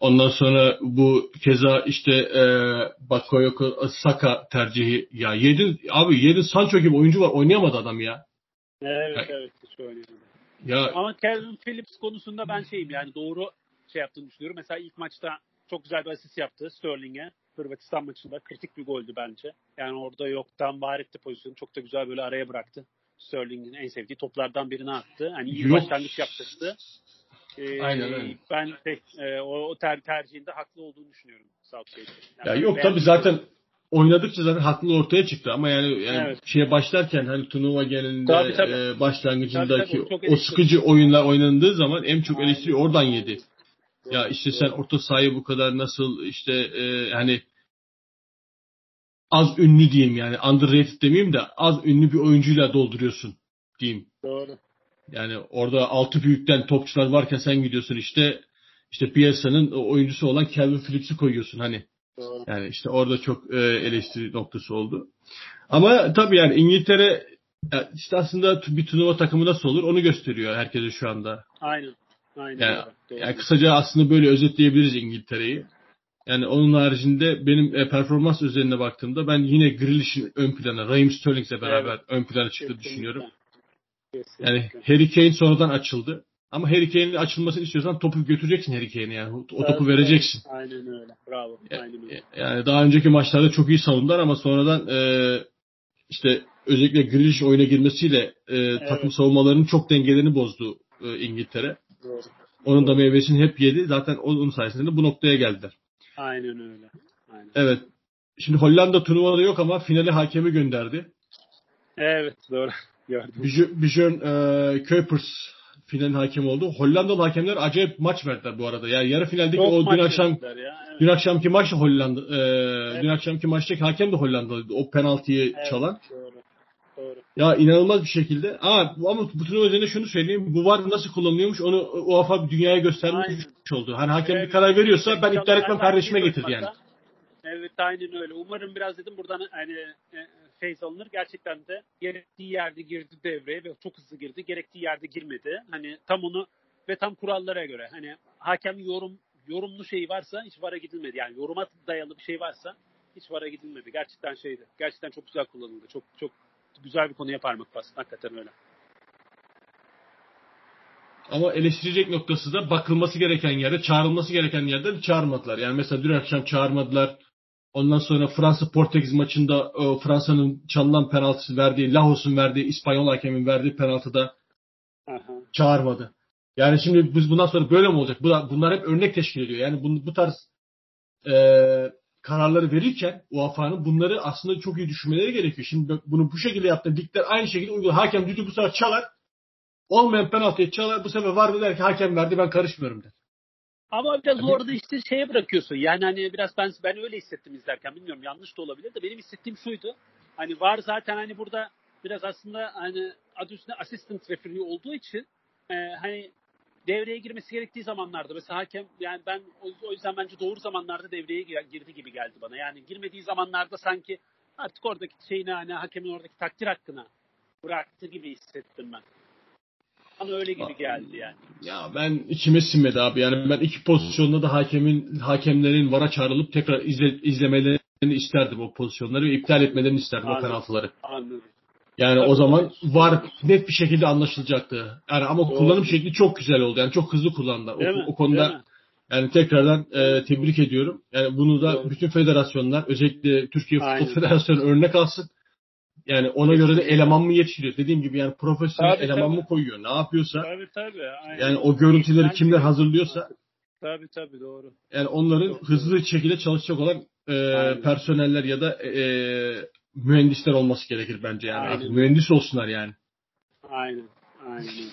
ondan sonra bu keza işte e, Bakayoko Saka tercihi ya yedin abi yedin Sancho gibi oyuncu var oynayamadı adam ya. Evet yani, evet hiç oynayamadı. Ya, Ama Calvin Phillips konusunda ben şeyim yani doğru şey yaptığını düşünüyorum. Mesela ilk maçta çok güzel bir asist yaptı Sterling'e. Hırvatistan maçında kritik bir goldü bence. Yani orada yoktan var etti pozisyonu. Çok da güzel böyle araya bıraktı. Sterling'in en sevdiği toplardan birini attı. Hani iyi Yok. başlangıç yaptırdı. Ee, Aynen öyle. Ben pek e, o, o ter, tercihinde haklı olduğunu düşünüyorum Southgate'in. Yani ya yok tabii zaten oynadıkça zaten haklı ortaya çıktı ama yani, yani evet. şeye başlarken hani turnuva genelinde tabii, tabii. E, başlangıcındaki tabii, tabii, o sıkıcı oyunlar oynandığı zaman en çok eleştiri oradan yedi. Ya işte sen orta sahayı bu kadar nasıl işte e, hani az ünlü diyeyim yani underrated demeyeyim de az ünlü bir oyuncuyla dolduruyorsun diyeyim. Doğru. Yani orada altı büyükten topçular varken sen gidiyorsun işte işte piyasanın oyuncusu olan Calvin Phillips'i koyuyorsun hani. Doğru. Yani işte orada çok e, eleştiri noktası oldu. Ama tabii yani İngiltere işte aslında bir turnuva takımı nasıl olur onu gösteriyor herkese şu anda. Aynen. Aynen. Yani, yani kısaca aslında böyle özetleyebiliriz İngiltere'yi. Yani onun haricinde benim e, performans üzerine baktığımda ben yine Grealish'in ön plana, Raheem Sterling'le beraber evet. ön plana çıktığını Kesinlikle. düşünüyorum. Kesinlikle. Yani Harry Kane sonradan açıldı. Ama Harry Kane'in açılmasını istiyorsan topu götüreceksin Harry Kane'e yani. O topu evet, vereceksin. Aynen öyle. Bravo. Aynen öyle. Yani daha önceki maçlarda çok iyi savundular ama sonradan e, işte özellikle Grealish oyuna girmesiyle e, evet. takım savunmalarının çok dengelerini bozdu e, İngiltere. Doğru. Onun da meyvesini hep yedi. Zaten onun sayesinde bu noktaya geldiler. Aynen öyle. Aynen. Evet. Şimdi Hollanda turnuvada yok ama finale hakemi gönderdi. Evet doğru. Björn e, Kuipers finalin hakemi oldu. Hollandalı hakemler acayip maç verdiler bu arada. Yani yarı finaldeki Çok o dün akşam ya, evet. dün akşamki maç Hollanda e, evet. dün akşamki maçtaki hakem de Hollandalıydı. O penaltıyı evet, çalan. Doğru. Doğru. Ya inanılmaz bir şekilde. Aa, ama bu turnuva üzerinde şunu söyleyeyim. Bu var nasıl kullanılıyormuş onu UEFA dünyaya göstermiş aynen. oldu. Hani hakem evet. bir karar veriyorsa ben iptal etmem kardeşime getir yani. Evet aynen öyle. Umarım biraz dedim buradan hani e, feyz alınır. Gerçekten de gerektiği yerde girdi devreye ve çok hızlı girdi. Gerektiği yerde girmedi. Hani tam onu ve tam kurallara göre. Hani hakem yorum yorumlu şey varsa hiç vara gidilmedi. Yani yoruma dayalı bir şey varsa hiç vara gidilmedi. Gerçekten şeydi. Gerçekten çok güzel kullanıldı. Çok çok güzel bir konuya parmak bastı. Hakikaten öyle. Ama eleştirecek noktası da bakılması gereken yerde, çağrılması gereken yerde çağırmadılar. Yani mesela dün akşam çağırmadılar. Ondan sonra Fransa Portekiz maçında Fransa'nın çalınan penaltısı verdiği, Lahos'un verdiği, İspanyol hakemin verdiği penaltıda çağırmadı. Yani şimdi biz bundan sonra böyle mi olacak? Bunlar hep örnek teşkil ediyor. Yani bu, bu tarz e, kararları verirken UEFA'nın bunları aslında çok iyi düşünmeleri gerekiyor. Şimdi bunu bu şekilde yaptı. Ligler aynı şekilde uyguluyor. Hakem düdüğü bu sefer çalar. Olmayan penaltıyı çalar. Bu sefer var der ki hakem verdi ben karışmıyorum der. Ama biraz yani, orada işte şeye bırakıyorsun. Yani hani biraz ben ben öyle hissettim izlerken. Bilmiyorum yanlış da olabilir de benim hissettiğim şuydu. Hani var zaten hani burada biraz aslında hani adı üstünde assistant referee olduğu için e, hani devreye girmesi gerektiği zamanlarda mesela hakem yani ben o yüzden bence doğru zamanlarda devreye girdi gibi geldi bana. Yani girmediği zamanlarda sanki artık oradaki şeyini hani hakemin oradaki takdir hakkına bıraktı gibi hissettim ben. Bana öyle gibi geldi yani. Ya ben içime sinmedi abi. Yani ben iki pozisyonda da hakemin hakemlerin vara çağrılıp tekrar izle, izlemelerini isterdim o pozisyonları ve iptal etmelerini isterdim Anladım. o penaltıları. Anladım. Yani Tabii o zaman var net bir şekilde anlaşılacaktı. Yani ama Doğru. kullanım şekli çok güzel oldu. Yani çok hızlı kullandılar. O, o konuda yani tekrardan e, tebrik ediyorum. Yani bunu da Doğru. bütün federasyonlar özellikle Türkiye Futbol Aynen. Federasyonu örnek alsın. Yani ona göre de eleman mı yetiştiriyor? Dediğim gibi yani profesyonel tabii, eleman tabii. mı koyuyor? Ne yapıyorsa? Tabii tabii. Aynen. Yani o görüntüleri kimler hazırlıyorsa? Tabii tabii doğru. Yani onların doğru, hızlı şekilde çalışacak olan e, personeller ya da e, mühendisler olması gerekir bence yani. Aynen. Mühendis olsunlar yani. Aynen. Aynen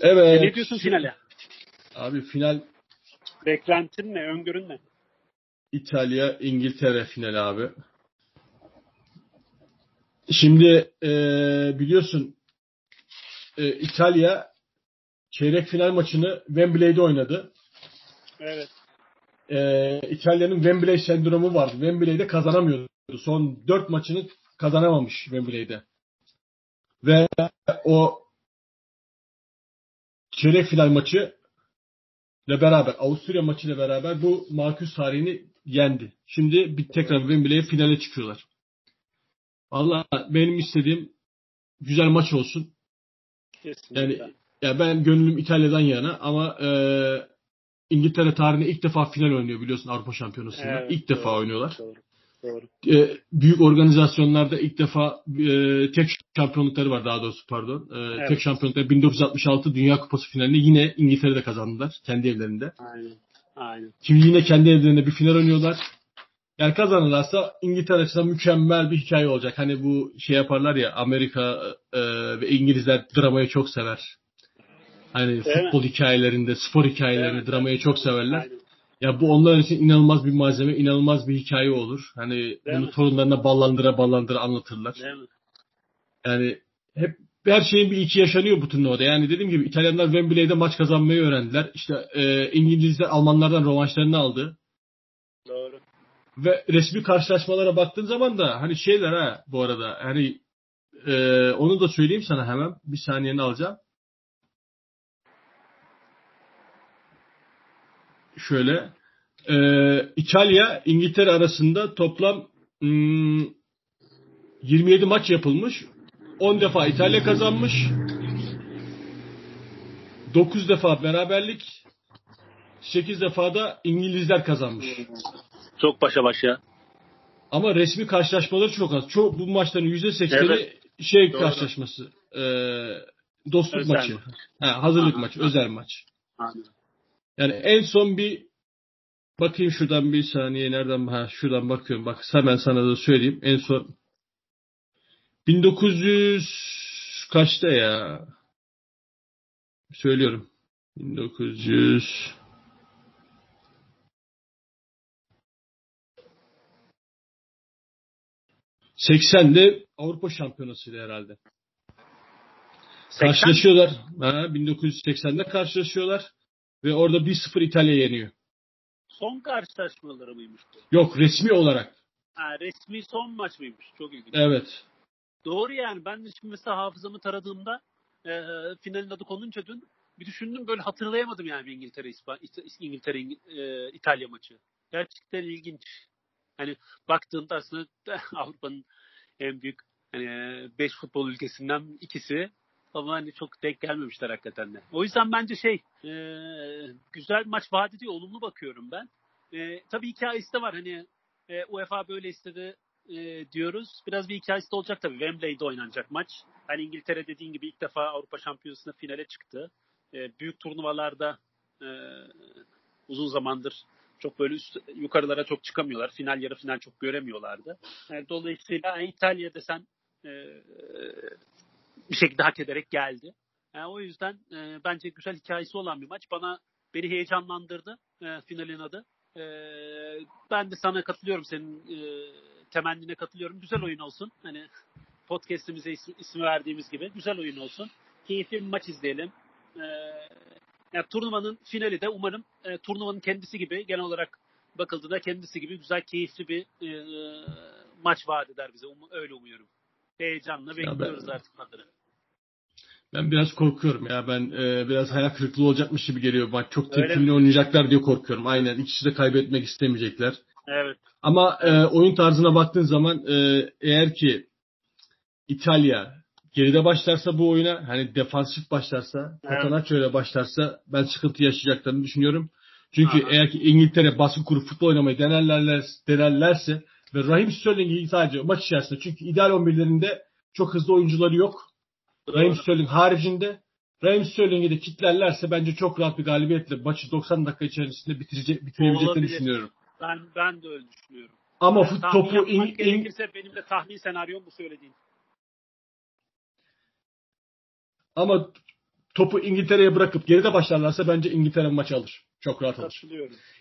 Evet. E ne diyorsun finale? Abi final Beklentin ne? Öngörün ne? İtalya, İngiltere finali abi. Şimdi e, biliyorsun e, İtalya çeyrek final maçını Wembley'de oynadı. Evet. E, İtalya'nın Wembley sendromu vardı. Wembley'de kazanamıyordu. Son dört maçını kazanamamış Wembley'de. Ve o çeyrek final maçı ile beraber Avusturya maçı ile beraber bu Marcus tarihini yendi. Şimdi bir tekrar Wembley'e finale çıkıyorlar. Valla benim istediğim güzel maç olsun. Kesinlikle. Yani ya ben gönlüm İtalya'dan yana ama e, İngiltere tarihinde ilk defa final oynuyor biliyorsun Avrupa Şampiyonası'nda. Evet, ilk doğru, defa oynuyorlar. Doğru. Doğru. E, büyük organizasyonlarda ilk defa e, tek şampiyonlukları var daha doğrusu pardon. E, evet. Tek şampiyonlukları 1966 Dünya Kupası finalinde yine İngiltere'de kazandılar kendi evlerinde. Aynen. Aynen. Şimdi yine kendi evlerinde bir final oynuyorlar. Yani kazanırlarsa İngiltere açısından mükemmel bir hikaye olacak. Hani bu şey yaparlar ya Amerika e, ve İngilizler dramayı çok sever. Hani Değil futbol mi? hikayelerinde, spor hikayelerinde evet. dramayı çok severler. Aynen. Ya bu onlar için inanılmaz bir malzeme, inanılmaz bir hikaye olur. Hani Değil bunu mi? torunlarına ballandıra ballandıra anlatırlar. Değil mi? Yani hep her şeyin bir iki yaşanıyor bu turnuvada. Yani dediğim gibi İtalyanlar Wembley'de maç kazanmayı öğrendiler. İşte e, İngilizler Almanlardan rövanşlarını aldı. Doğru. Ve resmi karşılaşmalara baktığın zaman da hani şeyler ha bu arada hani Ee, onu da söyleyeyim sana hemen. Bir saniyeni alacağım. Şöyle. E, İtalya, İngiltere arasında toplam hmm, 27 maç yapılmış. 10 defa İtalya kazanmış. 9 defa beraberlik. 8 defa da İngilizler kazanmış. Çok başa başa. Ama resmi karşılaşmaları çok az. Çok bu maçların %80'i Evet. şey Doğru. karşılaşması. E, dostluk Özel maçı. maç. Ha, hazırlık Aha. maçı, özel maç. Anladım. Yani en son bir bakayım şuradan bir saniye nereden ha şuradan bakıyorum. Bak hemen sana da söyleyeyim. En son 1900 kaçta ya? Söylüyorum. 1900 80'de Avrupa Şampiyonası'ydı herhalde. 80 Karşılaşıyorlar. Ha, 1980'de karşılaşıyorlar. Ve orada 1-0 İtalya yeniyor. son karşılaşmaları mıymış bu? Yok resmi olarak. Ha, resmi son maç mıymış? Çok ilginç. Evet. Doğru yani. Ben de şimdi mesela hafızamı taradığımda e, finalin adı konunca dün bir düşündüm böyle hatırlayamadım yani İngiltere İspan İngiltere İng- e, İtalya maçı. Gerçekten ilginç. Hani baktığında aslında Avrupa'nın en büyük hani 5 futbol ülkesinden ikisi ama hani çok denk gelmemişler hakikaten de. O yüzden bence şey e, güzel maç vaat ediyor. Olumlu bakıyorum ben. E, tabii hikayesi de var. Hani e, UEFA böyle istedi e, diyoruz. Biraz bir hikayesi de olacak tabii. Wembley'de oynanacak maç. Hani İngiltere dediğin gibi ilk defa Avrupa Şampiyonası'nda finale çıktı. E, büyük turnuvalarda e, uzun zamandır çok böyle üst, yukarılara çok çıkamıyorlar. Final yarı final çok göremiyorlardı. E, dolayısıyla İtalya desen e, bir şekilde hak ederek geldi. E, o yüzden e, bence güzel hikayesi olan bir maç. Bana beni heyecanlandırdı e, finalin adı. E, ben de sana katılıyorum senin e, temennine katılıyorum. Güzel oyun olsun. Hani podcast'imize ismi, ismi verdiğimiz gibi güzel oyun olsun. Keyifli bir maç izleyelim. E, yani turnuvanın finali de umarım e, turnuvanın kendisi gibi genel olarak bakıldığında kendisi gibi güzel keyifli bir e, maç vaat eder bize. Um, öyle umuyorum. Heyecanla bekliyoruz ben- artık adını. Ben biraz korkuyorum ya. Ben e, biraz hayal kırıklığı olacakmış gibi geliyor. Bak çok tepkili oynayacaklar diye korkuyorum. Aynen. İkisi de kaybetmek istemeyecekler. Evet. Ama e, oyun tarzına baktığın zaman e, eğer ki İtalya geride başlarsa bu oyuna hani defansif başlarsa, Evet. İle başlarsa ben sıkıntı yaşayacaklarını düşünüyorum. Çünkü Aha. eğer ki İngiltere baskı kurup futbol oynamayı denerler, denerlerse ve Raheem Sterling'i sadece maç içerisinde çünkü ideal 11'lerinde çok hızlı oyuncuları yok. Raheem Sterling haricinde Raheem Sterling'i de kitlerlerse bence çok rahat bir galibiyetle maçı 90 dakika içerisinde bitirecek, bitirebileceklerini düşünüyorum. Ben ben de öyle düşünüyorum. Ama Yani topu in, in, gerekirse benim de tahmin senaryom bu söylediğin. Ama topu İngiltere'ye bırakıp geride başlarlarsa bence İngiltere maçı alır. Çok rahat alır.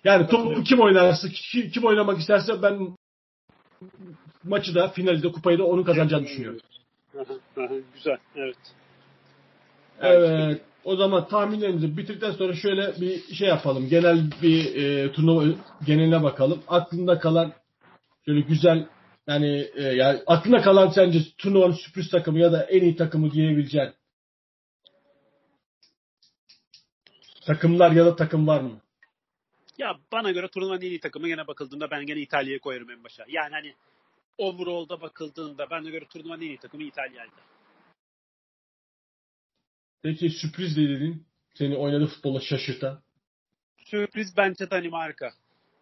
Yani topu kim oynarsa, ki- kim oynamak isterse ben maçı da finalde kupayı da onun kazanacağını düşünüyorum. Güzel. Evet. Evet. O zaman tahminlerimizi bitirdikten sonra şöyle bir şey yapalım. Genel bir e, turnuva geneline bakalım. Aklında kalan şöyle güzel yani, e, yani aklında kalan sence turnuvanın sürpriz takımı ya da en iyi takımı diyebileceğin takımlar ya da takım var mı? Ya bana göre turnuvanın en iyi takımı gene bakıldığında ben gene İtalya'yı koyarım en başa. Yani hani overall'da bakıldığında bana göre turnuvanın en iyi takımı İtalya'ydı. Peki sürpriz ne dedin? Seni oynadığı futbola şaşırtan. Sürpriz bence Danimarka.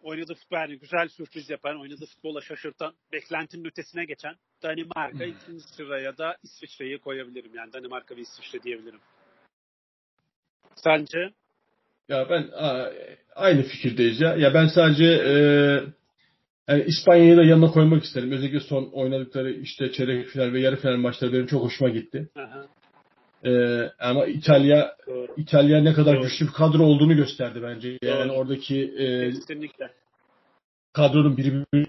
Oynadığı futbol yani güzel sürpriz yapan, oynadığı futbola şaşırtan, beklentinin ötesine geçen Danimarka ikinci sıraya da İsviçre'yi koyabilirim. Yani Danimarka ve İsviçre diyebilirim. Sence? Ya ben aynı fikirdeyiz ya. Ya ben sadece e, yani İspanya'yı da yanına koymak isterim. Özellikle son oynadıkları işte çeyrek final ve yarı final maçları benim çok hoşuma gitti. Aha, E, ama İtalya doğru. İtalya ne kadar Doğru. güçlü bir kadro olduğunu gösterdi bence. Yani Doğru. oradaki e, Kesinlikle. kadronun birbirine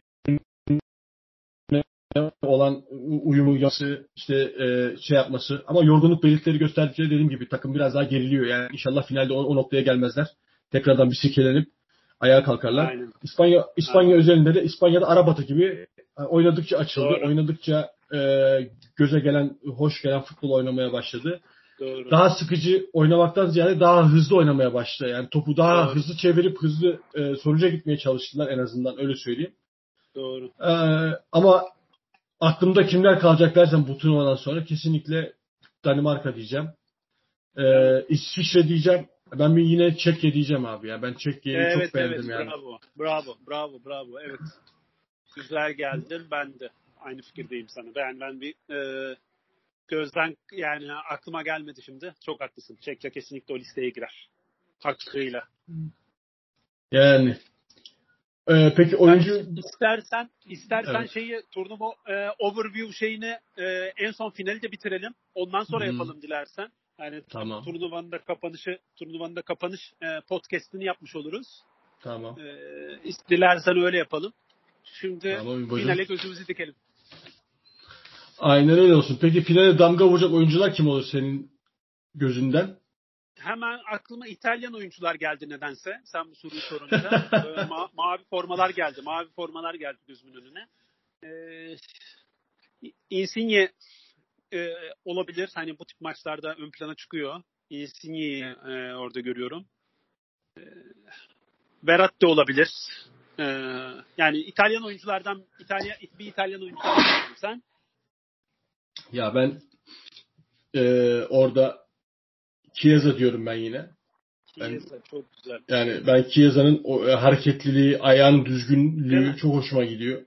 olan uyumu, yapısı, işte e, şey yapması. Ama yorgunluk belirtileri gösterdikçe dediğim gibi takım biraz daha geriliyor. Yani inşallah finalde o, o noktaya gelmezler. Tekrardan bir silkelenip ayağa kalkarlar. Aynen. İspanya İspanya özelinde de İspanya'da Arabatı gibi e, oynadıkça açıldı, Doğru. oynadıkça e, göze gelen, hoş gelen futbol oynamaya başladı. Doğru. Daha sıkıcı oynamaktan ziyade daha hızlı oynamaya başladı. Yani topu daha Doğru. hızlı çevirip hızlı e, sonuca gitmeye çalıştılar en azından öyle söyleyeyim. Doğru. E, ama aklımda kimler kalacak dersen bu turnuvadan sonra kesinlikle Danimarka diyeceğim. E, İsviçre diyeceğim. Ben bir yine Çekya diyeceğim abi ya. Ben Çekya'yı Evet çok beğendim evet yani. bravo. Bravo bravo bravo evet. Güzel geldin ben de aynı fikirdeyim sana. Ben ben bir e, gözden yani aklıma gelmedi şimdi. Çok haklısın. Çekya kesinlikle o listeye girer. Hakkıyla. Yani. E, peki oyuncu İstersen istersen Evet. şeyi turnuva e, overview şeyini e, en son finali de bitirelim. Ondan sonra Hmm. yapalım dilersen. Yani Tamam. turnuvanın da kapanışı turnuvanın da kapanış e, podcast'ini yapmış oluruz. Tamam. E, dilersen öyle yapalım. Şimdi Tamam, finale gözümüzü dikelim. Aynen öyle olsun. Peki finale damga vuracak oyuncular kim olur senin gözünden? Hemen aklıma İtalyan oyuncular geldi nedense. Sen bu soruyu sorunca. Ma- mavi formalar geldi. Mavi formalar geldi gözümün önüne. Ee, Insigne e, olabilir. Hani bu tip maçlarda ön plana çıkıyor. Insigne'yi e, orada görüyorum. Ee, Berat da olabilir. Ee, yani İtalyan oyunculardan İtalya bir İtalyan bahsedeyim sen. Ya ben e, orada Chiesa diyorum ben yine. Chiesa çok güzel. Yani ben Chiesa'nın o e, hareketliliği, ayağın düzgünlüğü çok hoşuma gidiyor.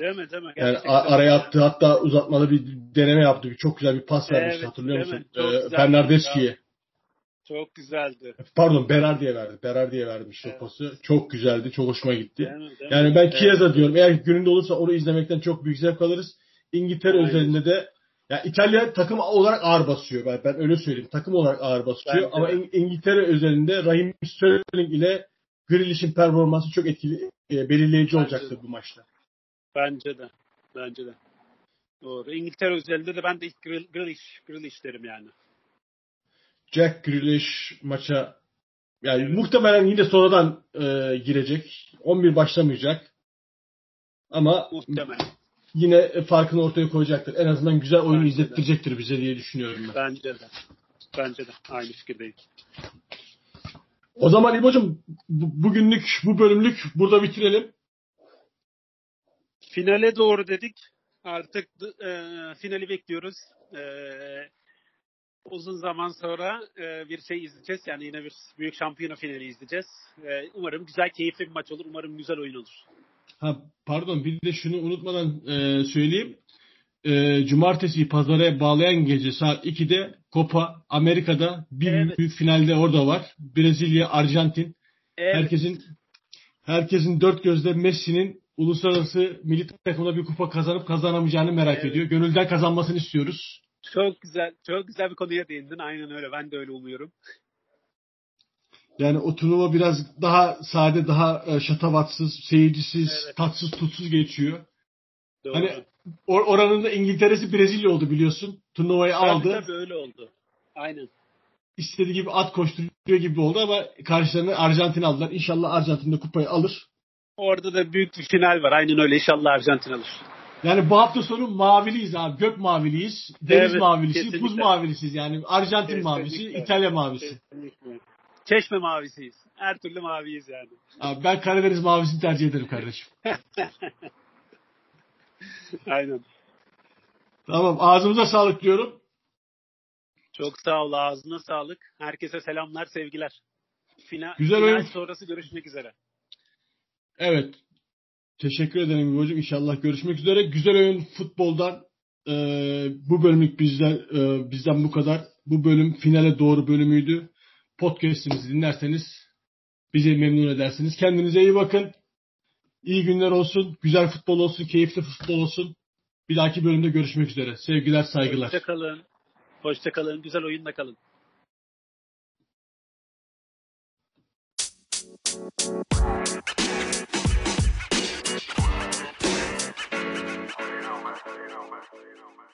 Değil mi? Değil mi? Yani Gerçekten. a- araya attı hatta uzatmalı bir deneme yaptı. Bir çok güzel bir pas vermişti Evet, hatırlıyor musun? Ee, güzel. Fernandeschi'ye. Çok güzeldi. Pardon Berardi'ye verdi. Berardi'ye vermiş Evet. o pası. Çok güzeldi. Çok hoşuma gitti. Değil mi? Değil mi? Yani ben Evet. Chiesa diyorum. Eğer gününde olursa onu izlemekten çok büyük zevk alırız. İngiltere Aynen. özelinde de ya İtalya takım olarak ağır basıyor. Ben, ben öyle söyleyeyim. Takım olarak ağır basıyor. Bence Ama. İng- İngiltere özelinde Raheem Sterling ile Grealish'in performansı çok etkili, e, belirleyici Bence olacaktır de. bu maçta. Bence de. Bence de. Doğru. İngiltere özelinde de ben de ilk Grealish, Grealish derim yani. Jack Grealish maça yani Evet. muhtemelen yine sonradan e, girecek. 11 başlamayacak. Ama Muhtemelen. Yine farkını ortaya koyacaktır. En azından güzel oyun Bence de. izlettirecektir bize diye düşünüyorum ben. Bence de. Bence de. Aynı fikirdeyim. O zaman İbo'cum bu- bugünlük bu bölümlük burada bitirelim. Finale doğru dedik. Artık e, finali bekliyoruz. E, uzun zaman sonra e, bir şey izleyeceğiz. Yani yine bir büyük şampiyona finali izleyeceğiz. E, umarım güzel, keyifli bir maç olur. Umarım güzel oyun olur. Ha pardon bir de şunu unutmadan e, söyleyeyim. E, cumartesi pazara bağlayan gece saat 2'de Copa Amerika'da bir Evet. büyük finalde orada var. Brezilya, Arjantin. Evet. Herkesin herkesin dört gözle Messi'nin uluslararası milli takımda bir kupa kazanıp kazanamayacağını merak Evet. ediyor. Gönülden kazanmasını istiyoruz. Çok güzel, çok güzel bir konuya değindin. Aynen öyle. Ben de öyle umuyorum. Yani o turnuva biraz daha sade, daha e, şatavatsız, seyircisiz, Evet. tatsız, tutsuz geçiyor. Doğru. Hani Or- oranın da İngiltere'si Brezilya oldu biliyorsun. Turnuvayı tabii, aldı. tabii öyle oldu. Aynen. İstediği gibi at koşturuyor gibi oldu ama karşılarına Arjantin aldılar. İnşallah Arjantin de kupayı alır. Orada da büyük bir final var. Aynen öyle. İnşallah Arjantin alır. Yani bu hafta sonu maviliyiz abi. Gök maviliyiz. Deniz Evet, mavilisi, kesinlikle. buz mavilisiyiz. Yani Arjantin Kesinlikle. mavisi, İtalya mavisi. Kesinlikle. Çeşme mavisiyiz. Her türlü maviyiz yani. Abi ben Karadeniz mavisini tercih ederim kardeşim. Aynen. Tamam ağzımıza sağlık diyorum. Çok sağ ol. Ağzına sağlık. Herkese selamlar, sevgiler. Final, Güzel final oyun. sonrası görüşmek üzere. Evet. Teşekkür ederim hocam. İnşallah görüşmek üzere. Güzel oyun futboldan e, bu bölümlük bizden e, bizden bu kadar. Bu bölüm finale doğru bölümüydü podcast'imizi dinlerseniz bizi memnun edersiniz. Kendinize iyi bakın. İyi günler olsun. Güzel futbol olsun. Keyifli futbol olsun. Bir dahaki bölümde görüşmek üzere. Sevgiler, saygılar. Hoşçakalın. Hoşçakalın. Güzel oyunla kalın. You know, man.